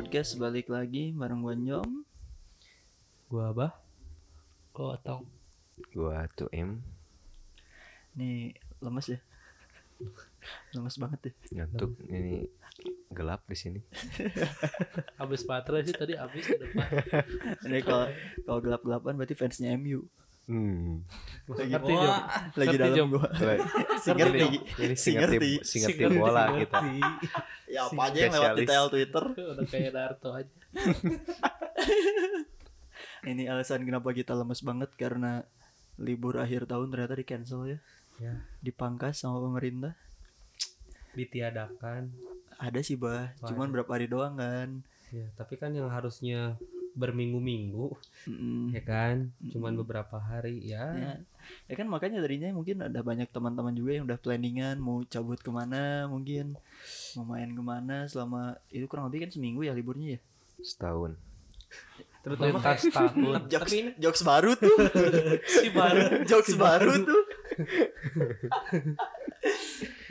Podcast balik lagi bareng gue Nyom Gua Abah. Gua Otong. Gua tuh M Nih lemes ya Lemes banget ya ngantuk ini gelap di sini. Habis baterai sih tadi depan. Ini kalau kalau gelap-gelapan berarti fansnya MU Hmm. Lagi, Jom. lagi dalam Jom. gua Si ini, ngerti ini Si si ngerti, ngerti. si ngerti bola kita. Ya apa aja yang lewat di. TL Twitter Udah kayak Naruto aja. Ini alasan kenapa kita lemes banget Karena libur akhir tahun ternyata di cancel ya Ya, Dipangkas sama pemerintah ditiadakan. Ada sih bah Cuman berapa hari doang kan Ya, tapi kan yang harusnya berminggu-minggu, Mm-mm. ya kan? Cuman beberapa hari ya. Ya. ya kan makanya tadinya mungkin ada banyak teman-teman juga yang udah planningan mau cabut ke mana mungkin mau main ke mana selama itu kurang lebih kan seminggu ya liburnya ya Setahun. Terutama lintas tahun. jokes jokes baru tuh si baru. jokes baru tuh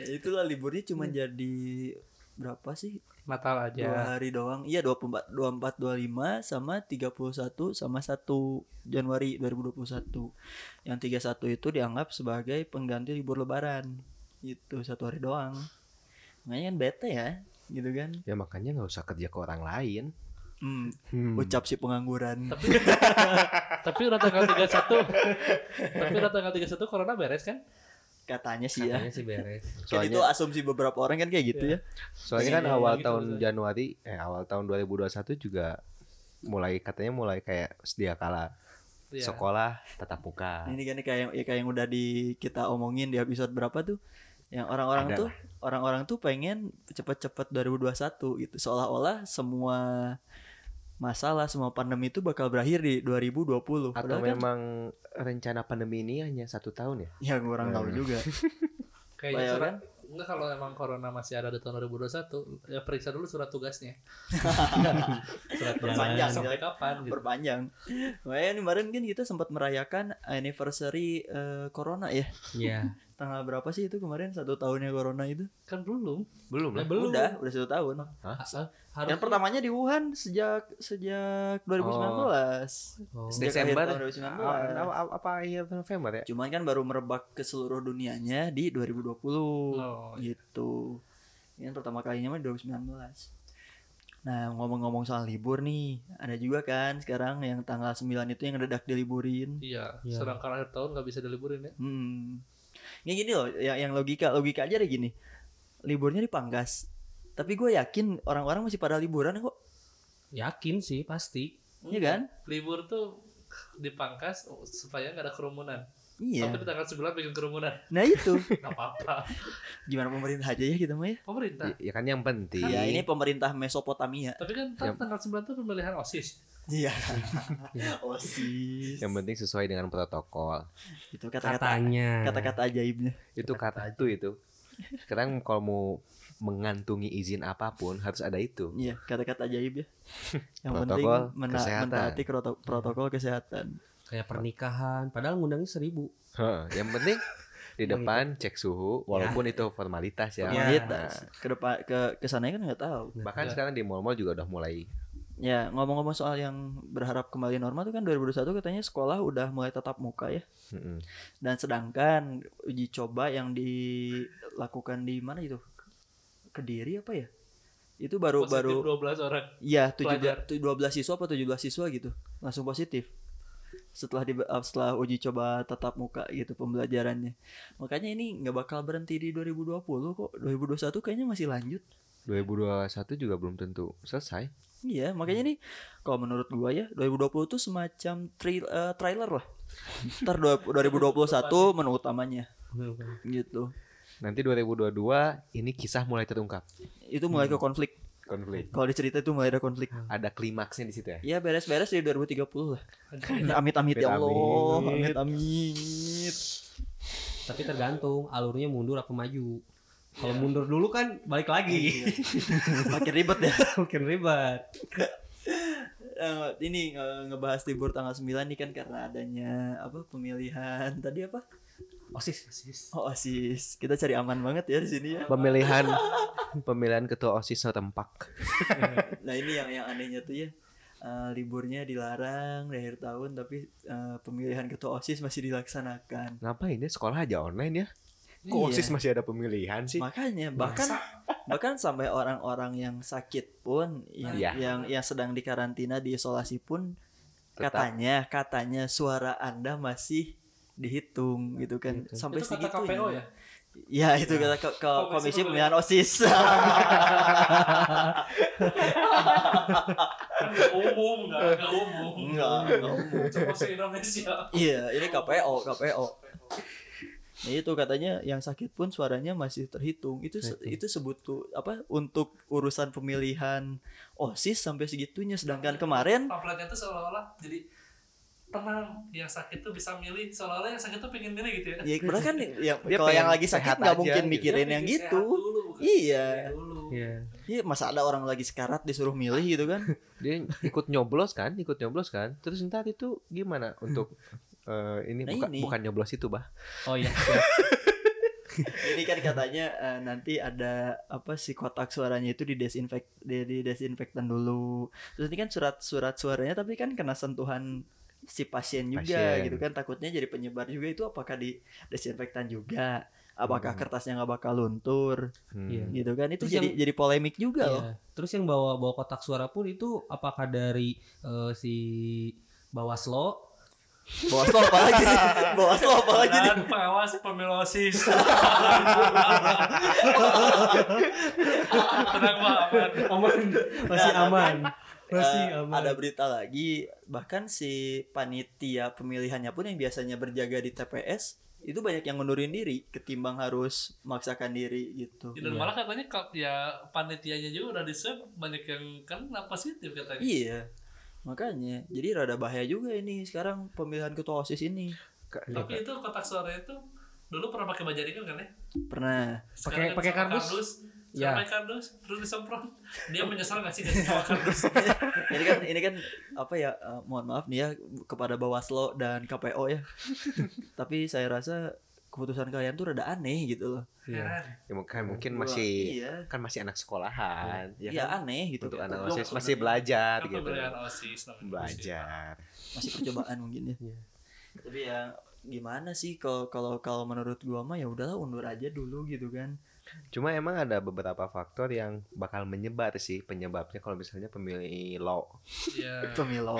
ya itulah liburnya cuma jadi berapa sih Natal dua aja. hari doang iya 24 24 25 sama 31 sama 1 Januari 2021 yang 31 itu dianggap sebagai pengganti libur lebaran itu satu hari doang makanya kan bete ya gitu kan Ya makanya nggak usah kerja ke orang lain. hmm, Hmm. ucap si pengangguran Tapi udah tanggal 31. tapi udah tanggal 31 corona beres kan? Katanya sih ya Katanya sih beres. kan itu Soalnya, asumsi beberapa orang kan kayak gitu ya soalnya kan Iya, awal gitu tahun maksudnya. Januari, eh awal tahun 2021 juga mulai katanya mulai kayak sedia kala Iya. sekolah tatap muka. ini kan kayak yang ya kayak yang udah di kita omongin di episode berapa tuh yang orang-orang tuh orang-orang tuh pengen cepet-cepet 2021 gitu seolah-olah semua masalah semua pandemi itu bakal berakhir di 2020 Atau Padahal kan memang rencana pandemi ini hanya satu tahun ya? ya gue orang tahu Hmm. juga Kayaknya Bayar surat kan? enggak kalau emang corona masih ada di tahun 2021 ya periksa dulu surat tugasnya. surat Perpanjang, sampai ya. kapan gitu. berpanjang makanya ini kemarin kan kita sempat merayakan anniversary eh, corona ya Iya. Tanggal berapa sih itu kemarin satu tahunnya corona itu Kan belum. Belum Ya, lah. belum. udah udah satu tahun Hah? Ah, Harus yang pertamanya di Wuhan sejak sejak 2019 Oh. Sejak Desember. akhir tahun 2019. Ah, apa, apa, apa akhir November ya? Cuman kan baru merebak ke seluruh dunianya di 2020 Oh, gitu. Ini kan pertama kalinya mah di 2019. Nah, ngomong-ngomong soal libur nih, ada juga kan sekarang yang tanggal 9 itu yang dadak diliburin. Iya, Iya. sedangkan akhir tahun nggak bisa diliburin ya. Hmm. Ini gini loh, yang, yang logika logika aja deh gini. Liburnya dipangkas. Tapi gue yakin orang-orang masih pada liburan kok. Yakin sih pasti. Iya kan? Libur tuh dipangkas supaya nggak ada kerumunan. Iya. Tapi di tanggal 9 bikin kerumunan. Nah itu. Nggak apa-apa. Gimana pemerintah aja ya kita mah ya? Pemerintah. Ya, ya kan yang penting. Ya ini pemerintah Mesopotamia. Tapi kan Ya. tanggal 9 tuh pemilihan OSIS. Iya. Osis. Yang penting sesuai dengan protokol. Itu kata-kata Katanya. kata-kata ajaibnya. Itu kata itu itu. Sekarang kalau mau mengantungi izin apa pun harus ada itu. Iya, kata-kata ajaib ya. Yang Protokol penting mena- kesehatan. mentaati proto- protokol kesehatan. Kayak pernikahan. Padahal ngundangnya seribu. Heeh, yang penting di depan cek suhu walaupun itu formalitas ya. Formalitas. Ke depan ke ke sana kan nggak tahu. Nah, bahkan sekarang di mall-mall juga udah mulai Ya, ngomong-ngomong soal yang berharap kembali normal tuh kan 2021 katanya sekolah udah mulai tatap muka ya. Mm-mm. Dan sedangkan uji coba yang dilakukan di mana itu? Kediri apa ya? Itu baru Positif baru 12 orang. Iya, Pelajar. 17 12 siswa atau 17 siswa gitu. Langsung positif. Setelah di uh, setelah uji coba tatap muka gitu pembelajarannya. Makanya ini nggak bakal berhenti di 2020 kok. 2021 kayaknya masih lanjut. 2021 juga belum tentu selesai. Iya, makanya nih kalau menurut gua ya 2020 tuh semacam trail, eh, trailer lah. Ntar dua- 2021 menu utamanya gitu. Nanti 2022 ini kisah mulai terungkap. Itu mulai ke konflik. Konflik. Kalau dicerita itu mulai ada konflik. Ada klimaksnya di situ ya. Ya beres-beres di 2030 lah. Amit-amit ya Allah. Amit-amit. Amit-amit. Tapi tergantung alurnya mundur apa maju. Kalau mundur dulu kan balik lagi. Makin ribet ya. Makin ribet. Eh, ini eh, ngebahas libur tanggal 9 nih kan karena adanya apa pemilihan tadi apa osis Oh, OSIS. Kita cari aman banget ya di sini ya. Pemilihan pemilihan ketua OSIS setempat. Nah, ini yang yang anehnya tuh ya. eh, liburnya dilarang di akhir tahun tapi eh, pemilihan ketua OSIS masih dilaksanakan. Ngapain ya sekolah aja online ya? Kok Iya. OSIS masih ada pemilihan sih? Makanya bahkan bahkan sampai orang-orang yang sakit pun yang Iya. yang yang sedang dikarantina diisolasi pun Tetap. katanya katanya suara Anda masih dihitung gitu kan Gitu. sampai Itu kata segitunya. KPO ya? Ya itu kata ke, ke Komisi komisi Pemilihan. OSIS. Kan nggak umum, nggak nggak umum. Enggak, enggak umum. Cuma se Indonesia. Iya, ini KPO, KPO. Nah, itu katanya yang sakit pun suaranya masih terhitung. Itu se- itu sebut tuh apa untuk urusan pemilihan OSIS sampai segitunya sedangkan kemarin Pamfletnya tuh seolah-olah jadi tenang yang sakit tuh bisa milih seolah-olah yang sakit tuh pengen milih gitu ya ya padahal kan yang Dia kalau yang lagi sakit nggak mungkin gitu. mikirin Dia yang pengen gitu. dulu, Iya. Iya. Iya, masa ada orang lagi sekarat disuruh milih gitu kan? Dia ikut nyoblos kan, ikut nyoblos kan. Terus ntar itu gimana untuk eh, ini, Nah, buka- ini. bukan nyoblos itu, Bah. Oh iya. ini kan katanya eh, nanti ada apa sih kotak suaranya itu didesinfek di, di desinfektan dulu terus ini kan surat-surat suaranya tapi kan kena sentuhan si pasien juga Pasien. gitu kan takutnya jadi penyebar juga itu apakah di desinfektan juga apakah Hmm. kertasnya nggak bakal luntur Hmm. Iya. gitu kan itu Terus jadi yang- jadi polemik juga loh Iya. Terus yang bawa bawa kotak suara pun itu apakah dari eh, si Bawaslo? bawas lo apa lagi bawas lo apa lagi? Dan pengawas pemilu OSIS. Tenang Pak, aman. Aman. Masih Nah, aman. Masih Eh, aman. ada berita lagi bahkan si panitia pemilihannya pun yang biasanya berjaga di TPS itu banyak yang ngundurin diri ketimbang harus memaksakan diri gitu Dan malah katanya ya panitianya juga udah di swab banyak yang kan positif katanya. iya makanya jadi rada bahaya juga ini sekarang pemilihan ketua osis ini Tapi itu kotak suara itu dulu pernah pakai bajaringan kan ya? pernah Pakai- kan pakai sama kardus? Ya. Pakai kardus terus disemprot. Dia menyesal nggak sih sama kardus? ini kan ini kan apa ya eh, mohon maaf nih ya kepada Bawaslo dan KPO ya tapi saya rasa keputusan kalian tuh rada aneh gitu loh Heran. Ya, mungkin mungkin Gua- masih iya kan masih anak sekolahan, ya ya kan? aneh gitu Untuk kan. anak OSIS masih belajar Kan gitu. OSIS. Belajar. masih percobaan mungkin ya Iya. tapi ya gimana sih kalau kalau kalau menurut gua mah ya udahlah undur aja dulu gitu kan Cuma emang ada beberapa faktor yang bakal menyebar sih penyebabnya kalau misalnya pemilih law. Iya. pemilu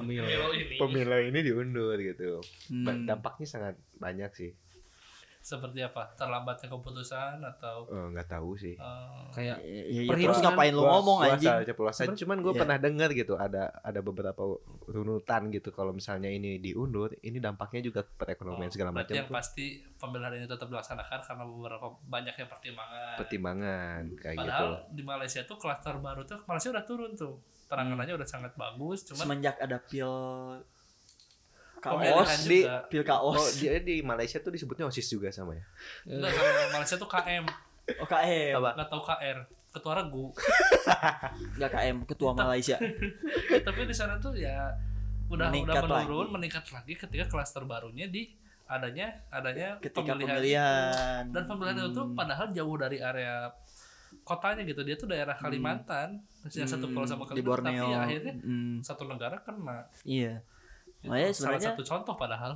Pemilu. Pemilu ini Pemilu ini diundur gitu. Hmm. Dampaknya sangat banyak sih. Seperti apa? Terlambatnya keputusan atau Eh, nggak tahu sih. eh, Kayak Ya, ya, ya, terus ngapain lu ngomong asal ceplosan. Cuman gue Iya. pernah dengar gitu ada ada beberapa runutan gitu kalau misalnya ini diundur, ini dampaknya juga ke perekonomian oh, segala macam. yang pasti pemilihan ini tetap dilaksanakan karena beberapa banyaknya pertimbangan. Pertimbangan kayak gitu. Padahal di Malaysia tuh klaster baru tuh Malaysia udah turun tuh. Penanganannya udah sangat bagus, cuman Semenjak ada pil kaos juga. di pil kaos. Oh, dia di Malaysia tuh disebutnya OSIS juga sama ya. enggak Malaysia tuh KM, OKM. Apa? nggak tahu KR, ketua regu. Enggak KM, ketua Malaysia. Tapi di sana tuh ya udah Meningkat udah menurun, lagi. meningkat lagi ketika klaster barunya di adanya adanya Ketika pemilihan. pemilihan. Dan pemilihan itu Hmm. padahal jauh dari area kotanya gitu. Dia tuh daerah Kalimantan, yang satu pulau sama Hmm, di Kalimantan, Borneo. tapi ya akhirnya Hmm, satu negara kena. iya. Itu Makanya salah satu contoh padahal.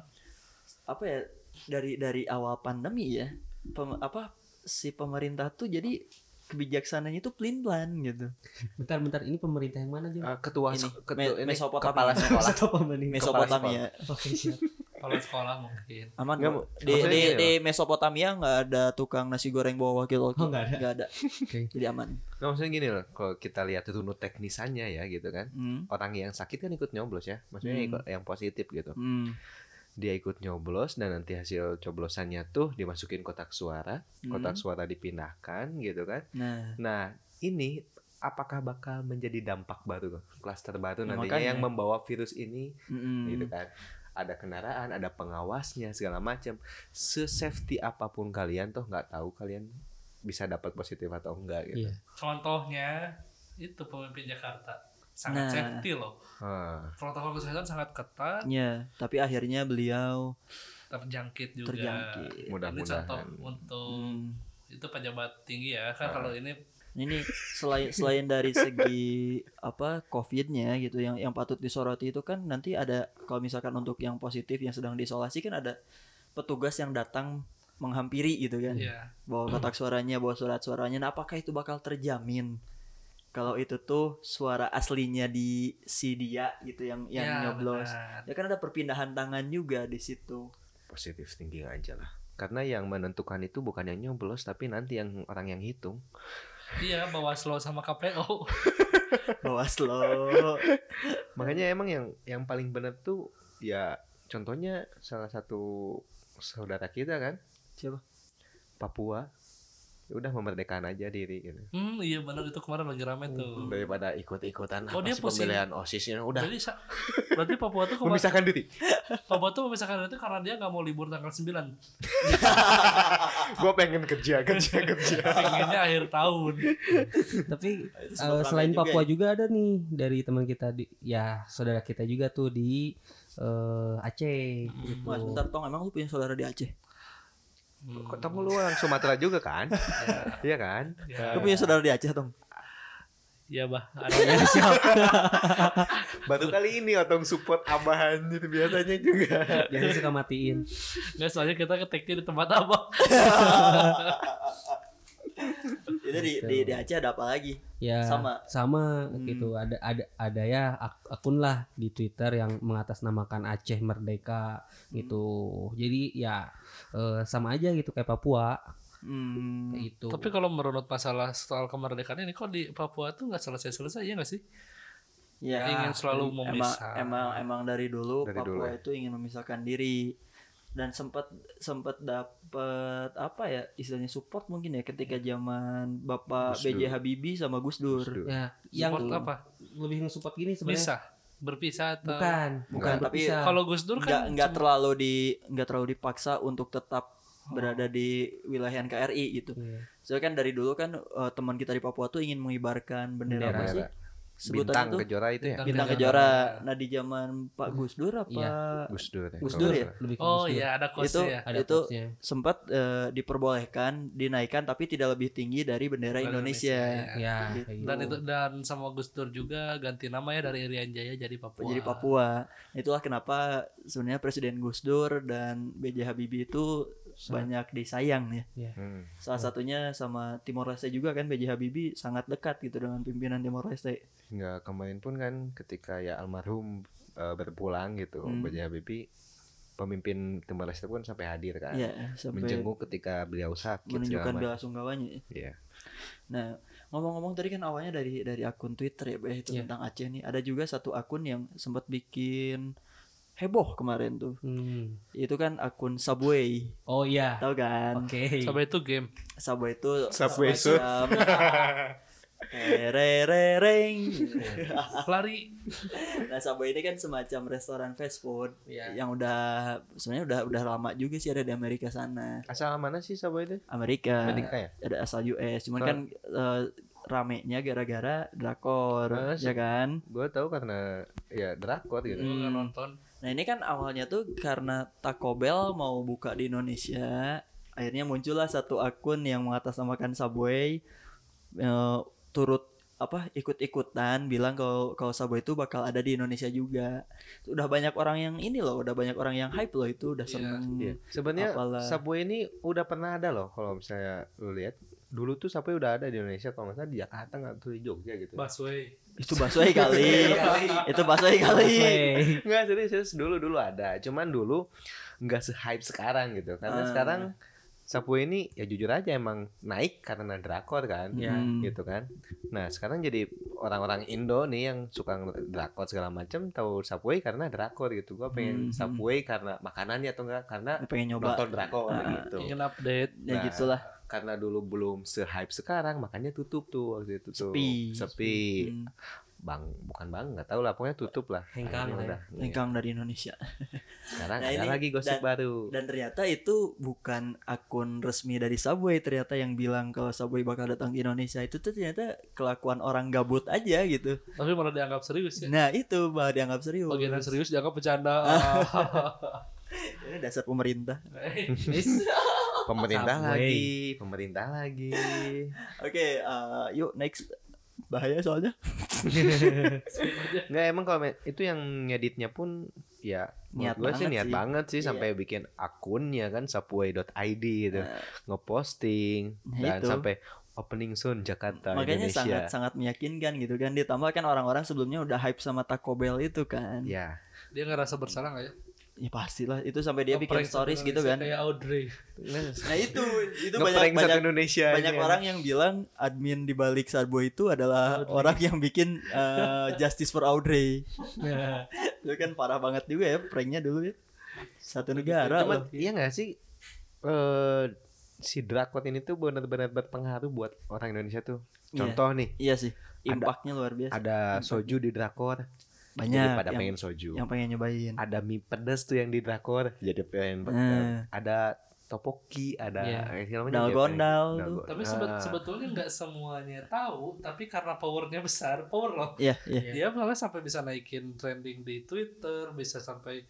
apa ya dari dari awal pandemi ya pem- apa si pemerintah tuh jadi kebijaksananya itu pelin plan gitu bentar-bentar ini pemerintah yang mana Jom? Ah, ketua Ini, ketua Me- ini Mesopotamia. kepala sekolah. Pemerintah. Mesopotamia Oke siap. Kalau sekolah mungkin. aman Nggak, kok. di maksudnya di, di Mesopotamia nggak ada tukang nasi goreng bawa wakil Oh, nggak ada. nggak ada Oke. jadi aman Nggak, maksudnya gini loh, kalau kita lihat runut teknisannya ya gitu kan. hmm. Orang yang sakit kan ikut nyoblos ya. Maksudnya Hmm. ikut yang positif gitu. Hmm. Dia ikut nyoblos dan nanti hasil coblosannya tuh dimasukin kotak suara, kotak Hmm. suara dipindahkan gitu kan. nah Nah, ini apakah bakal menjadi dampak baru, klaster baru Ya, nantinya makanya. yang membawa virus ini mm-mm. gitu kan? Ada kendaraan, ada pengawasnya segala macam. Se-safety apa pun kalian tuh nggak tahu kalian bisa dapat positif atau enggak gitu. Iya. Contohnya itu pemimpin Jakarta. sangat Nah. safety loh Ah, protokol kesehatan sangat ketat Ya, tapi akhirnya beliau terjangkit juga terjangkit. ini Mudah-mudahan. contoh untuk Hmm. itu pejabat tinggi ya kan kalau ini Ini selain selain dari segi apa COVID-nya gitu yang yang patut disoroti itu kan nanti ada kalau misalkan untuk yang positif yang sedang diisolasi kan ada petugas yang datang menghampiri gitu kan. ya Bawa kotak suaranya, bawa surat suaranya. Nah, apakah itu bakal terjamin? Kalau itu tuh suara aslinya di si dia gitu yang yang ya, nyoblos. benar. Ya kan ada perpindahan tangan juga di situ. positif thinking aja lah. Karena yang menentukan itu bukan yang nyoblos tapi nanti yang orang yang hitung. Iya bawa slow sama KPO Bawaslu. Makanya emang yang yang paling benar tuh ya contohnya salah satu saudara kita kan Siapa? Papua ya udah memerdekakan aja diri gitu. hmm iya benar itu kemarin lagi rame tuh Daripada ikut-ikutan Oh, apa dia sih pusing. pemilihan OSISnya udah Jadi sa- berarti Papua tuh kemarin memisahkan diri. Papua tuh memisahkan itu karena dia nggak mau libur tanggal 9 Gue pengen kerja kerja kerja. pengennya akhir tahun Tapi eh, ramai selain juga Papua ya. juga ada nih dari teman kita di ya saudara kita juga tuh di eh, Aceh gitu. Mas, bentar tong, emang lu punya saudara di Aceh? Kok kamu lu orang Sumatera juga kan? Iya kan? ya, Lu punya saudara di Aceh, tong? ya bah ada Ya, siap. Baru kali ini otong support abahan itu biasanya juga. Jangan suka matiin. nggak soalnya kita ketiknya di tempat apa Itu di, di, di Aceh ada apa lagi? Ya Sama. sama Hmm. gitu. Ada ada ada ya ak- akun lah di Twitter yang mengatasnamakan Aceh Merdeka gitu. Jadi ya eh, sama aja gitu kayak Papua Hmm, kayak gitu. tapi kalau menurut masalah soal kemerdekaan ini kok di Papua tuh nggak selesai-selesai ya nggak sih ya, ingin selalu emang, memisah emang emang dari dulu Dari Papua dulu ya. itu ingin memisahkan diri dan sempat sempat dapat apa ya istilahnya support mungkin ya ketika zaman Bapak. B.J. Habibie sama Gus Dur. Gus Dur. ya yang Support apa lebih nge-support gini sebenarnya. bisa berpisah atau Bukan, Bukan, tapi kalau Gus Dur kan nggak cuma- terlalu di nggak terlalu dipaksa untuk tetap berada di wilayah NKRI gitu. Iya. Soalnya kan dari dulu kan eh, teman kita di Papua tuh ingin mengibarkan bendera, apa Bendera. Sih? Bintang kejora itu ya? Bintang Kejora. Nah di zaman Pak Gus Dur apa Iya. Gus Dur ya. Gus Dur ya? lebih ke oh iya ada itu kosnya ya ada itu sempat eh, diperbolehkan dinaikkan tapi tidak lebih tinggi dari bendera Bendera Indonesia. Indonesia, ya Gitu. kayak gitu. dan itu dan sama Gus Dur juga ganti nama ya dari Irian Jaya jadi Papua Jadi Papua. Itulah kenapa sebenarnya Presiden Gus Dur dan B.J. Habibie itu banyak disayang ya. Hmm. Salah satunya sama Timor Leste juga kan B.J. Habibie sangat dekat gitu dengan pimpinan Timor Leste. Nggak kemarin pun kan ketika ya almarhum eh, berpulang gitu, Hmm. B.J. Habibie pemimpin Timor Leste pun sampai hadir kan. Iya, sampai Menjenguk ketika beliau sakit menunjukkan bela sungkawanya. Iya. Nah, ngomong-ngomong tadi kan awalnya dari dari akun Twitter ya, itu Iya. tentang Aceh nih. Ada juga satu akun yang sempat bikin heboh kemarin tuh. Hmm. Itu kan akun Subway. oh iya Tahu kan? oke sampai itu game Subway itu Subway semacam Terereng. lari Nah, Subway ini kan semacam restoran fast food Iya. yang udah sebenarnya udah udah lama juga sih ada di Amerika sana. Asal mana sih Subway itu? Amerika. Amerika ya? Ada asal US, cuman Nah. kan eh, ramenya gara-gara drakor, Nah, ya kan? Gue tahu karena ya drakor gitu. Hmm. nonton Nah ini kan awalnya tuh karena Taco Bell mau buka di Indonesia, akhirnya muncullah satu akun yang mengatasnamakan Subway eh, turut apa ikut-ikutan bilang kalau kalau Subway itu bakal ada di Indonesia juga. Udah banyak orang yang ini loh, udah banyak orang yang hype loh itu, udah Iya, seneng. Iya. Sebenarnya Apalah. Subway ini udah pernah ada loh kalau misalnya lu lihat. Dulu tuh Subway udah ada di Indonesia kalau nggak salah di Jakarta nggak tuh di Jogja gitu. busway Itu busway kali. itu busway kali. Nggak serius, serius dulu dulu ada. Cuman dulu nggak se-hype sekarang gitu. Karena Ah. sekarang Subway ini ya jujur aja emang naik karena drakor kan. Ya. Hmm. Gitu kan. Nah, sekarang jadi orang-orang Indo nih yang suka drakor segala macam tahu Subway karena drakor gitu. Gua pengen Hmm. Subway karena makanannya atau enggak karena Pengen nyoba. nonton drakor Ah. gitu. ingin update Ya Nah, gitulah. Karena dulu belum se-hype sekarang makanya tutup tuh waktu itu tuh Sepi. sepi Hmm. bang bukan bang nggak tahu lah pokoknya tutup lah Hengkang ya. udah Iya. Hengkang dari Indonesia. sekarang Nah, ada ini- lagi gosip dan- baru Dan ternyata itu bukan akun resmi dari Subway ternyata yang bilang kalau Subway bakal datang ke Indonesia itu tuh ternyata kelakuan orang gabut aja gitu. Tapi malah dianggap serius ya. Nah itu malah dianggap serius. Bagian serius dianggap bercanda. Ini dasar pemerintah. Pemerintah Subway. lagi pemerintah lagi Oke, eh, yuk next. Bahaya soalnya. nggak emang kalau itu yang ngeditnya pun ya Niat gue sih banget niat sih. banget sih Iya. sampai bikin akunnya kan subway.id gitu Nah, ngeposting Nah, dan itu. sampai opening soon Jakarta makanya Indonesia sangat sangat meyakinkan gitu kan. Ditambah kan orang-orang sebelumnya udah hype sama Taco Bell itu kan. ya Dia ngerasa bersalah gak ya? Ya pastilah itu sampai dia bikin stories gitu kan. Kayak Audrey. Nah itu itu banyak banyak Indonesia banyak aja. orang yang bilang admin di balik Subway itu adalah orang yang bikin eh, Justice for Audrey. itu kan parah banget juga ya pranknya dulu ya. Satu negara Cuman loh. iya nggak sih eh si drakor ini tuh benar-benar berpengaruh buat orang Indonesia tuh. Iya. Contoh nih, Iya sih. Impactnya luar biasa. ada soju di drakor. Banyak jadi pada yang, pengen soju. yang pengen nyobain. Ada mie pedas tuh yang di drakor, jadi pengen Nah. Ada topoki, ada Iya. eh, pengen- tuh. dalgona. Tapi sebet- Ah. sebetulnya nggak semuanya tahu, tapi karena powernya besar, power loh. Iya, iya. Dia malah sampai bisa naikin trending di Twitter, bisa sampai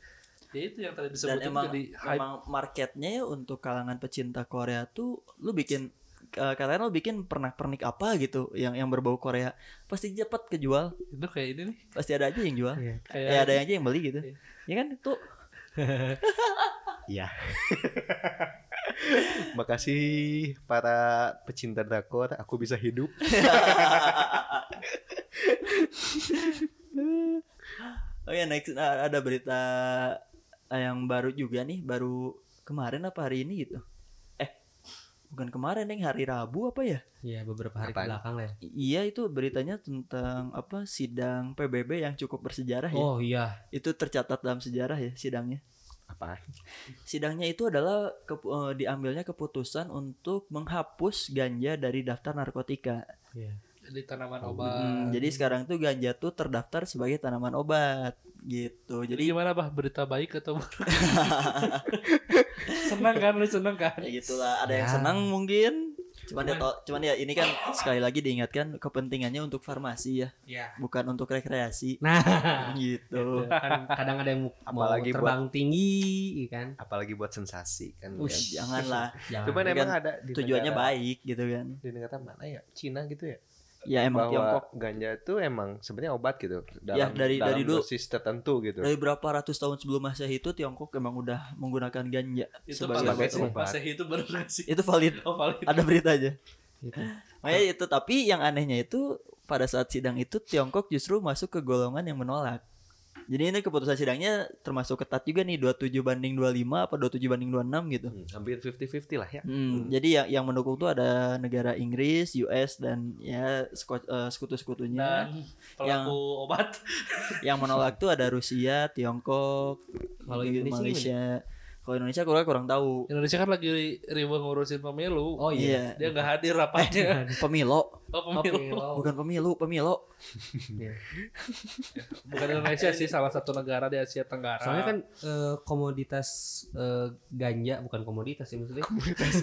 ya itu yang tadi Dan disebutin emang jadi hype. emang marketnya ya untuk kalangan pecinta Korea tuh lu bikin eh, katakan lu bikin pernak-pernik apa gitu yang yang berbau Korea pasti cepat kejual Itu kayak ini nih, pasti ada aja yang jual Iya. kayak ya ada aja yang beli gitu Iya. ya kan tuh Iya. Makasih para pecinta drakor, aku bisa hidup. oh ya next ada berita eh, yang baru juga nih baru kemarin apa hari ini gitu eh bukan kemarin nih hari Rabu apa ya Iya beberapa hari Apaan? ke belakang lah ya. iya itu beritanya tentang apa sidang PBB yang cukup bersejarah ya Oh iya. itu tercatat dalam sejarah ya sidangnya Apa? sidangnya itu adalah kepu- eh, diambilnya keputusan untuk menghapus ganja dari daftar narkotika. Iya. Jadi tanaman Oh, obat. Hmm, jadi sekarang tuh ganja tuh terdaftar sebagai tanaman obat gitu. Jadi Jadi gimana bah berita baik atau buruk? senang kan lu senang kan? ya gitulah. Ada yang Ya. senang mungkin. Cuman ya, cuman ya ini kan sekali lagi diingatkan kepentingannya untuk farmasi ya, Iya. bukan untuk rekreasi. Nah, Gitu. kan kadang ada yang mau Apalagi terbang tinggi, iya kan? Apalagi buat sensasi kan. Ush. kan. Janganlah. Jangan. Cuman Ini emang kan ada Tujuannya negara- baik gitu kan. Di negara mana ya? Cina gitu ya. Ya emang Bahwa Tiongkok ganja itu emang sebenarnya obat gitu. Ya, dari- dari dulu. dosis tertentu gitu. dari berapa ratus tahun sebelum Masehi itu Tiongkok emang udah menggunakan ganja Itu sebagai sebagai obat. pas itu nggak sih? Itu valid. Oh valid. Ada berita aja. Gitu. Makanya itu tapi yang anehnya itu pada saat sidang itu Tiongkok justru masuk ke golongan yang menolak. Jadi ini keputusan sidangnya termasuk ketat juga nih 27 banding 25 apa 27 banding 26 gitu. Hmm, hampir 50-50 lah ya. Hmm, jadi yang yang mendukung tuh ada negara Inggris, US dan ya eh, sekutu-sekutunya. Dan pelaku obat. Yang menolak tuh ada Rusia, Tiongkok, gitu, Indonesia Malaysia. Kalau Indonesia kurang kurang tahu. Indonesia kan lagi ribu ngurusin pemilu. Oh iya. Dia nggak hadir rapatnya. Pemilo, Oh Oh, pemilu. pemilu. bukan pemilu, pemilo. Iya. Bukan Indonesia sih salah satu negara di Asia Tenggara. Soalnya kan eh, komoditas eh, ganja bukan komoditas ya maksudnya.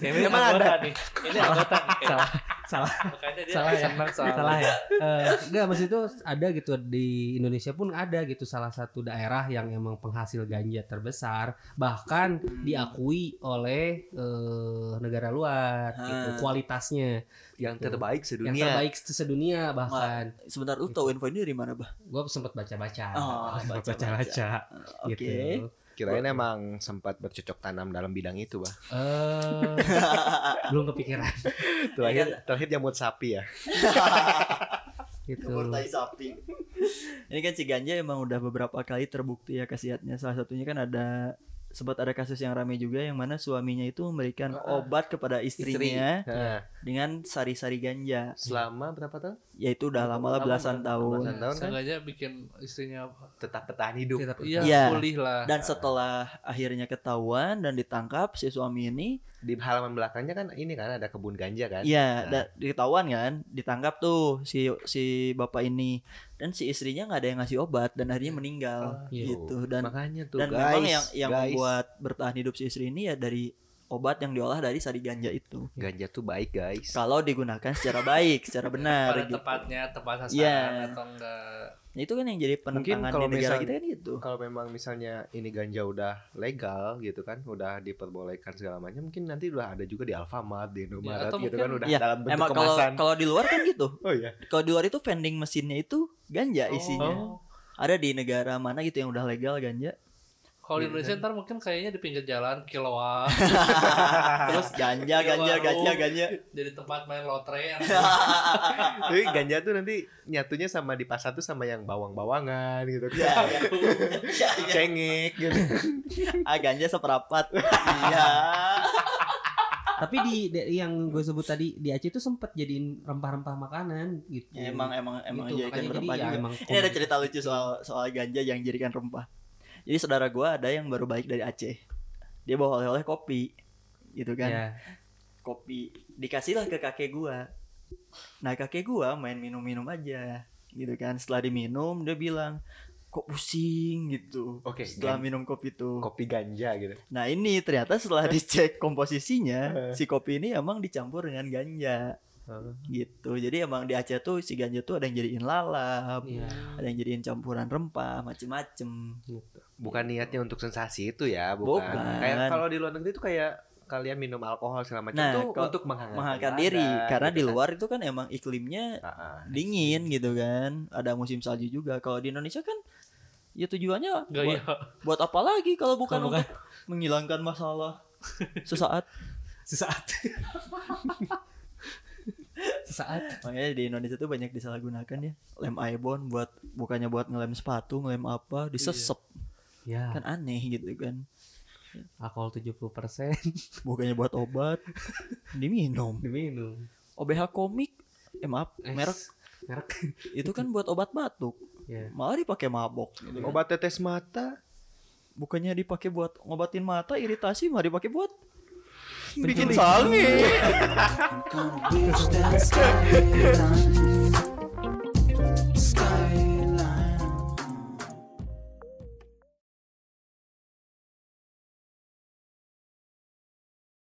ini Emang anggota nih. Ini anggota salah salah Salah ya? soal salah ya. Eh, enggak maksud itu ada gitu di Indonesia pun ada gitu salah satu daerah yang emang penghasil ganja terbesar bahkan diakui oleh eh, negara luar gitu Ah. kualitasnya Yang terbaik yang sedunia. terbaik sedunia bahkan Sebentar lu tahu info ini dari mana, Bah? gue sempat baca-baca Oh, sempat baca-baca. baca-baca Oke. gitu Kirain emang sempat bercocok tanam dalam bidang itu, Bah. Eh, belum kepikiran Terakhir terakhir jamut sapi ya. gitu sapi. Ini kan si ganja emang udah beberapa kali terbukti ya khasiatnya. Salah satunya kan ada sempat ada kasus yang ramai juga yang mana suaminya itu memberikan obat kepada istrinya Nah, dengan sari-sari ganja. selama berapa tahun? Yaitu udah lama lah belasan tahun. Belasan tahun kan Sengaja bikin istrinya tetap bertahan hidup. Tetap- iya Iya. pulih lah. Dan setelah akhirnya ketahuan dan ditangkap si suami ini di halaman belakangnya kan ini kan ada kebun ganja kan Iya, Nah. diketahuan kan, ditangkap tuh si si bapak ini dan si istrinya nggak ada yang ngasih obat dan akhirnya meninggal Ah, iya. gitu dan makanya tuh dan guys memang yang yang guys, membuat bertahan hidup si istri ini ya dari obat yang diolah dari sari ganja itu. ganja tuh baik guys Kalau digunakan secara baik, secara benar pada gitu. tepatnya tepat sasaran Iya. atau enggak Nah, itu kan yang jadi penentangan kalau di negara misal- kita kan gitu. kalau memang misalnya ini ganja udah legal gitu kan udah diperbolehkan segala macam mungkin nanti udah ada juga di Alfamart di Indomaret atau gitu mungkin- kan udah Iya, dalam bentuk Emang kalau kemasan kalau di luar kan gitu. oh iya Kalau di luar itu vending mesinnya itu ganja isinya. Oh. Ada di negara mana gitu yang udah legal ganja. Kalau di Indonesia ntar mungkin kayaknya di pinggir jalan kiloan Terus ganja, ganja, warung. ganja, ganja. jadi tempat main lotre Jadi ganja tuh nanti nyatunya sama di pasar tuh sama yang bawang-bawangan gitu Ya, kan. ya. Ya, ya. Cengek gitu. Ah, ganja seperapat. Iya. Tapi di, di- yang gue sebut tadi di Aceh itu sempat jadiin rempah-rempah makanan gitu. Ya, emang emang emang Gitu, jadikan makanya jadi rempah ya juga. emang Ini ada cerita lucu soal soal ganja yang jadikan rempah. Jadi saudara gua ada yang baru balik dari Aceh. Dia bawa oleh-oleh kopi. Gitu kan. Ya. Kopi dikasihlah ke kakek gua. Nah, kakek gua main minum-minum aja. Gitu kan. Setelah diminum dia bilang, "Kok pusing?" gitu. Oke, Setelah minum kopi itu. kopi ganja gitu. Nah, ini ternyata setelah dicek komposisinya, si kopi ini emang dicampur dengan ganja. Gitu jadi emang di Aceh tuh si ganja tuh ada yang jadiin lalap Iya. ada yang jadiin campuran rempah macem-macem Gitu. Bukan niatnya untuk sensasi itu ya, bukan. Bukan. Kayak kalau di luar negeri itu kayak kalian minum alkohol segala macam Nah, tuh kalau untuk menghangatkan, diri karena gitu di kan. luar itu kan emang iklimnya Ah, ah. dingin gitu kan ada musim salju juga kalau di Indonesia kan ya tujuannya buat, gaya buat apa lagi kalau bukan Kalau bukan- untuk menghilangkan masalah sesaat Sesaat. Sesaat. makanya di Indonesia tuh banyak disalahgunakan ya lem aibon buat bukannya buat ngelem sepatu ngelem apa disesep Ya, kan aneh gitu kan alkohol 70% bukannya buat obat diminum diminum. OBH komik eh maaf Eh, merek merek. itu kan buat obat batuk Ya. malah dipakai mabok gitu kan. Obat tetes mata bukannya dipakai buat ngobatin mata iritasi malah dipakai buat bikin sange